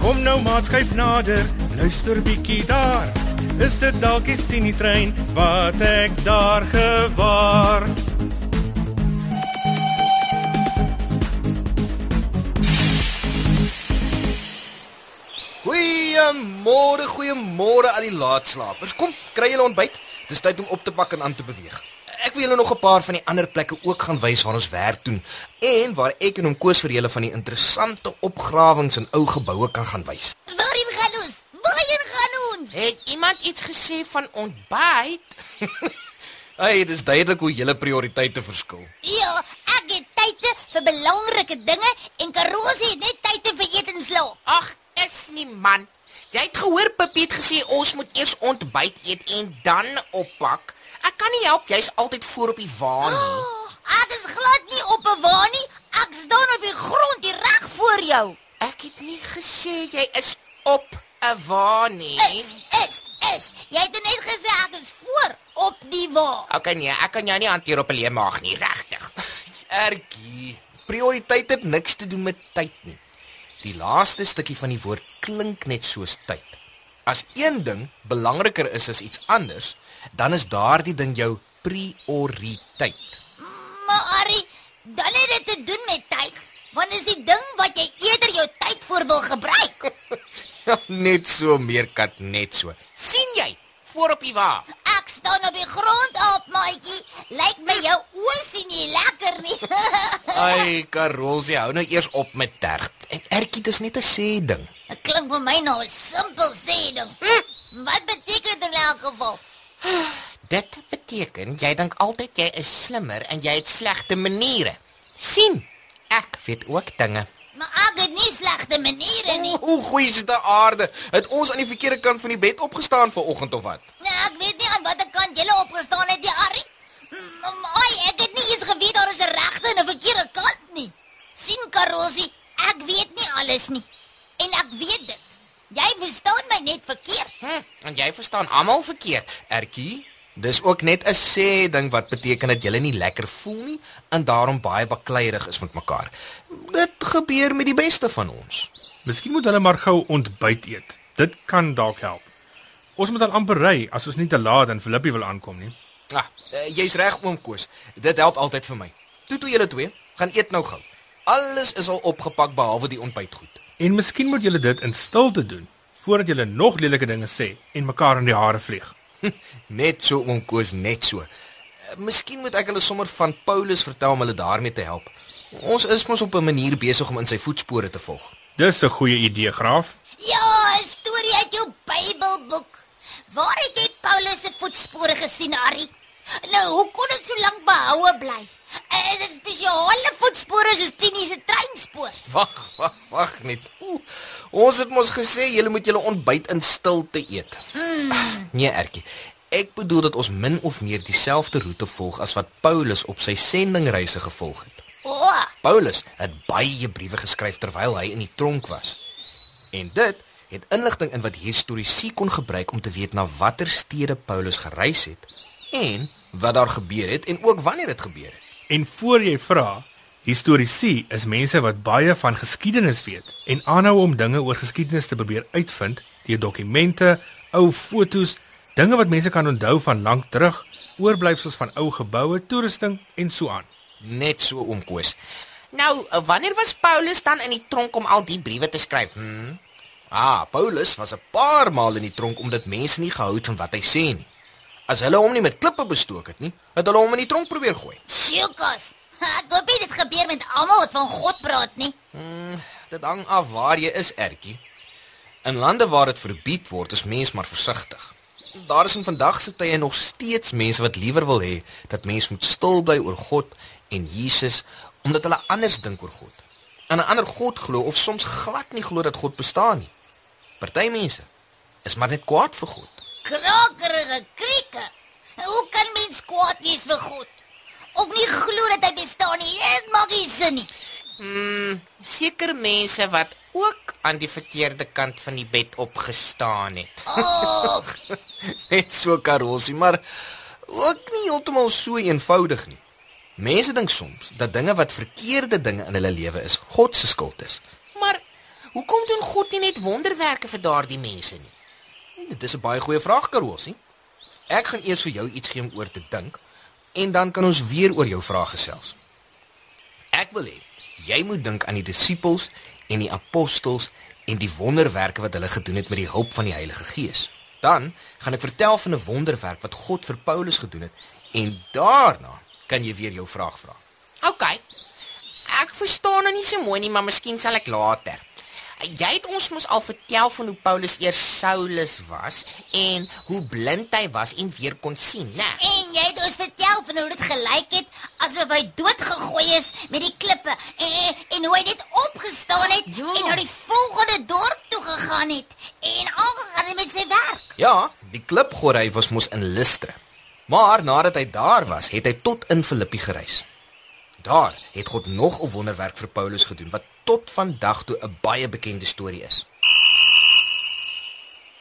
Kom nou maat skuif nader, luister bietjie daar. Is dit dalk die Tini trein wat ek daar gewaar? Goeiemôre, goeiemôre al die laatslapers. Kom, kry julle ontbyt. Dis tyd om op te pak en aan te beweeg. Ek wil julle nog 'n paar van die ander plekke ook gaan wys waar ons werk doen en waar ek en hom koes vir julle van die interessante opgrawings in ou geboue kan gaan wys. Waarheen gaan ons? Waarheen gaan ons? Het iemand iets gesê van ontbyt? Hey, dis duidelik hoe julle prioriteite verskil. Ja, ek het tye vir belangrike dinge en Karosie het net tye vir etenslaap. Ag, is nie man. Jy het gehoor Pippie het gesê ons moet eers ontbyt eet en dan oppak. Ek kan nie help jy's altyd voor op die wa nie. Oh, ek is glad nie op 'n wa nie. Ek staan op die grond hier reg voor jou. Ek het nie gesê jy is op 'n wa nie. Is, is, is. Jy het net gesê ek is voor op die wa. Okay nee, ek kan jou nie hanteer op 'n leë maag nie, regtig. Ertjie, prioriteit het niks te doen met tyd nie. Die laaste stukkie van die woord klink net soos tyd. As een ding belangriker is as iets anders, dan is daardie ding jou prioriteit. Maar Ari, dan het dit te doen met tyd. Want is die ding wat jy eerder jou tyd vir wil gebruik. Ja, net so meerkat net so. sien jy? Voor op die wa. Ek staan op die grond op, maatjie. Lyk my jou oë sien nie lekker nie. Ai, Karolsie, hou nou eers op met terg. Ertjie, dis net 'n sê ding. Dit klink vir my nou 'n simpel sê ding. Hm, wat beteken dit in elk geval? Dit beteken jy dink altyd jy is slimmer en jy het slegte maniere. sien? Ek weet ook dinge. Maar ek het nie slegte maniere nie. Hoe goeie is die aarde? Het ons aan die verkeerde kant van die bed opgestaan vanoggend of wat? Nee, ek weet nie aan watter kant jy opgestaan het, die Ari. Ai, ek het nie eens geweet daar is 'n regte en 'n verkeerde kant nie. sien Karosie, ek weet nie alles nie. En ek weet dit. Jy verstaan my net verkeerd. Hm, en jy verstaan almal verkeerd. Ertjie, dis ook net 'n sê ding wat beteken dat jy nie lekker voel nie en daarom baie bakleierig is met mekaar. Dit gebeur met die beste van ons. Miskien moet hulle maar gou ontbyt eet. Dit kan dalk help. Ons moet dan amper ry as ons nie te laat in Filippie wil aankom nie. Ah, uh, jy's reg oom Koos. Dit help altyd vir my. Toe toe julle twee, gaan eet nou gou. Alles is al opgepak behalwe die ontbytgoed. En miskien moet julle dit in stilte doen voordat julle nog lelike dinge sê en mekaar in die hare vlieg. net so oom Koos, net so. Uh, miskien moet ek hulle sommer van Paulus vertel om hulle daarmee te help. Ons is mos op 'n manier besig om in sy voetspore te volg. Dis 'n goeie idee, Graaf. Ja, 'n storie uit jou Bybelboek. Waar het jy Paulus se voetspore gesien, Ari? Nou, hoe kon dit so lank behoue bly? Is dit spesiale voetspore soos Tini se treinspoor? Wag, wag, net. Oeh, ons het mos gesê julle moet julle ontbyt in stilte eet. Mm. Nee, Ertjie. Ek bedoel dat ons min of meer dieselfde roete volg as wat Paulus op sy sendingreise gevolg het. Oh, Paulus het baie briewe geskryf terwyl hy in die tronk was. En dit het inligting in wat historiese kon gebruik om te weet na watter stede Paulus gereis het en wat daar gebeur het en ook wanneer dit gebeur het. En voor jy vra, historiese is mense wat baie van geskiedenis weet en aanhou om dinge oor geskiedenis te probeer uitvind deur dokumente, ou fotos, dinge wat mense kan onthou van lank terug, oorblyfsels van ou geboue, toerusting en so aan. Net so oom Koos. Nou, wanneer was Paulus dan in die tronk om al die briewe te skryf? Hmm. Ah, Paulus was 'n paar maal in die tronk omdat mense nie gehou het van wat hy sê nie. As hulle hom nie met klippe bestook het nie, het hulle hom in die tronk probeer gooi. Sjokas. Ek hoop nie dit gebeur met almal wat van God praat nie. Dit hang af waar jy is, Ertjie. In lande waar dit verbied word, is mens maar versigtig. Daar is in vandag se tye nog steeds mense wat liewer wil hê dat mens moet stil bly oor God en Jesus omdat hulle anders dink oor God. En 'n ander God glo of soms glad nie glo dat God bestaan nie. Party mense is maar net kwaad vir God. Krakerige krieke. Hoe kan mens kwaad wees vir God? Of nie glo dat hy bestaan nie? Dit maak nie sin nie. Seker mense wat ook aan die verkeerde kant van die bed opgestaan het. Oh, Net so Karolsie, maar ook nie heeltemal so eenvoudig nie. Mense dink soms dat dinge wat verkeerde dinge in hulle lewe is, God se skuld is. Maar hoekom doen God nie net wonderwerke vir daardie mense nie? Dit is 'n baie goeie vraag, Karolsie. Ek gaan eers vir jou iets gee om oor te dink en dan kan ons weer oor jou vraag gesels. Ek wil hê jy moet dink aan die disippels en die apostels en die wonderwerke wat hulle gedoen het met die hulp van die Heilige Gees. Dan gaan ek vertel van 'n wonderwerk wat God vir Paulus gedoen het en daarna kan jy weer jou vraag vra. OK. Ek verstaan nou nie so mooi nie, maar miskien sal ek later. Jy het ons mos al vertel van hoe Paulus eers Saulus was en hoe blind hy was en weer kon sien, né? en jy het ons vertel van hoe dit gelyk het asof hy doodgegooi is met die klippe en, en hoe hy net opgestaan het Ja. en na die volgende dorp toe gegaan het en aangegaan het met sy werk. Ja, die klipgoory was mos in Lystra. Maar nadat hy daar was, het hy tot in Filippi gereis. Daar het God nog 'n wonderwerk vir Paulus gedoen wat tot vandag toe 'n baie bekende storie is.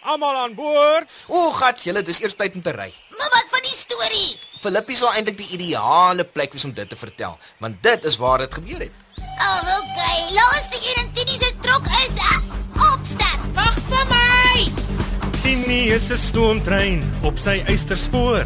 Almal aan boord. O, gat, julle, dis eers tyd om te ry. Maar wat van die storie? Filippi sal eintlik die ideale plek wees om dit te vertel, want dit is waar dit gebeur het. Oh, okay. Laaste een in Tini se trok is uh, opstaan. Wag vir my! Tini is 'n stoomtrein op sy eysterspoor.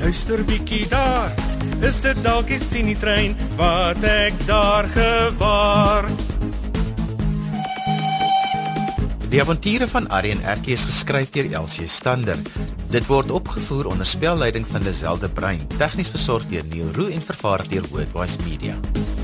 luister bietjie daar. Is dit dalk die Tini trein wat ek daar gewaar? Die avonture van Arrie en Erkie is geskryf deur Elsie Stander. Dit word opgevoer onder spelleiding van Lazelle de Bruin, tegnies versorg deur Neil Roo en vervaar deur Worldwide Media.